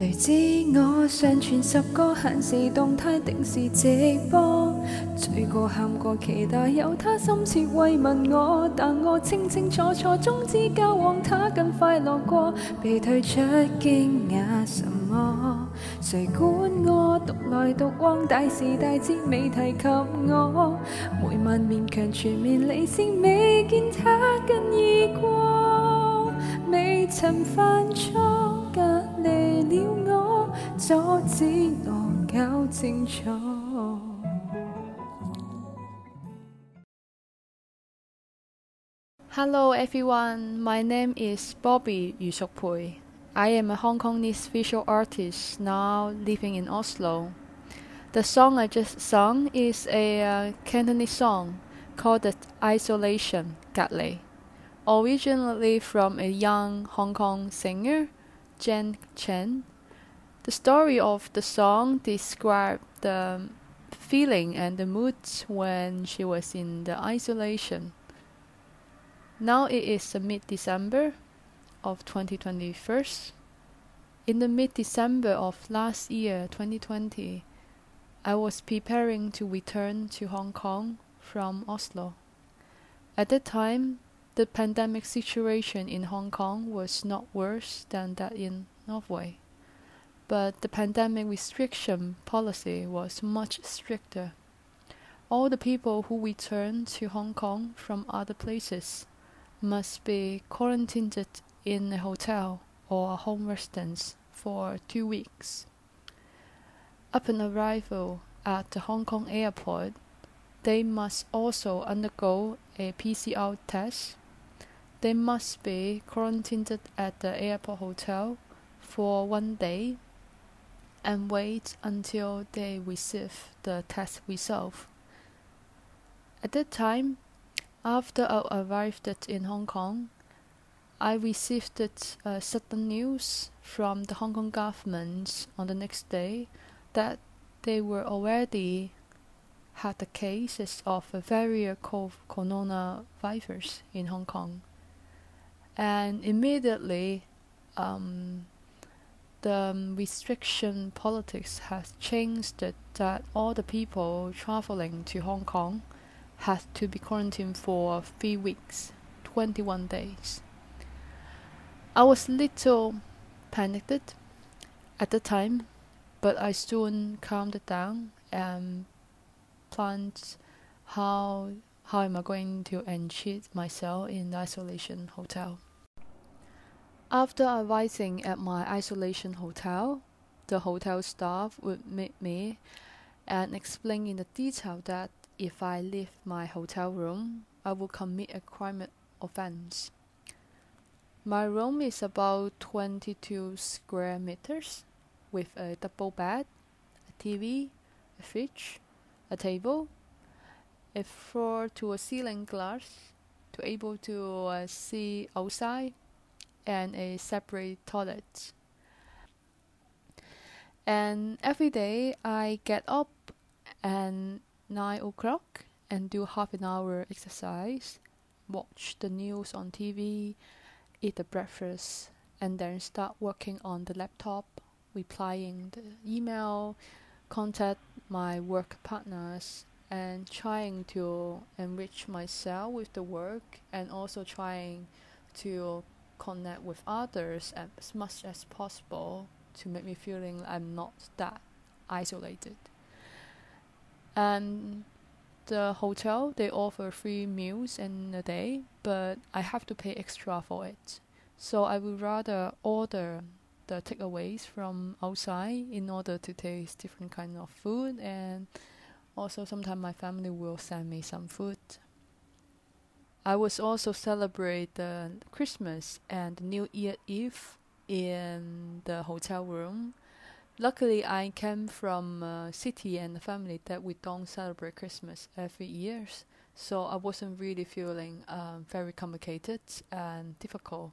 谁知我上传十个限时动态定时直播，醉过喊过期待有他深切慰问我，但我清清楚楚终止交往，他更快乐过，被退出惊讶什么？谁管我独来独往，大时大节未提及我，每晚勉强全面理性，未见他更易过，未曾犯错，我，阻止我搞清楚。 Hello everyone, my name is Bobby Yu Suk Pui. I am a Hong Kongese visual artist now living in Oslo. The song I just sung is a uh, Cantonese song called the Isolation Gatley, originally from a young Hong Kong singer, Jen Chen. the story of the song describes the feeling and the mood when she was in the isolation. Now it is mid December of 2021. In the mid December of last year, 2020, I was preparing to return to Hong Kong from Oslo. At that time, the pandemic situation in Hong Kong was not worse than that in Norway, but the pandemic restriction policy was much stricter. All the people who return to Hong Kong from other places must be quarantined in a hotel or a home residence for two weeks. Upon arrival at the Hong Kong airport, they must also undergo a PCR test. They must be quarantined at the airport hotel for one day and wait until they receive the test result. At that time, after I arrived in Hong Kong, I received uh, sudden news from the Hong Kong government on the next day that they were already had the cases of of coronavirus in Hong Kong, and immediately, um, the um, restriction politics has changed that, all the people traveling to Hong Kong had to be quarantined for three weeks, 21 days. I was a little panicked at the time, but I soon calmed down and planned how how am I going to enchant myself in the isolation hotel. After arriving at my isolation hotel, the hotel staff would meet me and explain in the detail that if I leave my hotel room, I will commit a crime offense. My room is about 22 square meters with a double bed, a TV, a fridge, a table, a floor to a ceiling glass to able to uh, see outside, and a separate toilet. And every day I get up at 9 o'clock and do half an hour exercise, watch the news on TV, eat the breakfast, and then start working on the laptop, replying the email, contact my work partners, and trying to enrich myself with the work and also trying to connect with others as much as possible to make me feeling I'm not that isolated. And the hotel they offer free meals in a day, but I have to pay extra for it. So I would rather order the takeaways from outside in order to taste different kind of food and also sometimes my family will send me some food. I was also celebrate the Christmas and New Year Eve in the hotel room. Luckily, I came from a city and a family that we don't celebrate Christmas every year, so I wasn't really feeling um, very complicated and difficult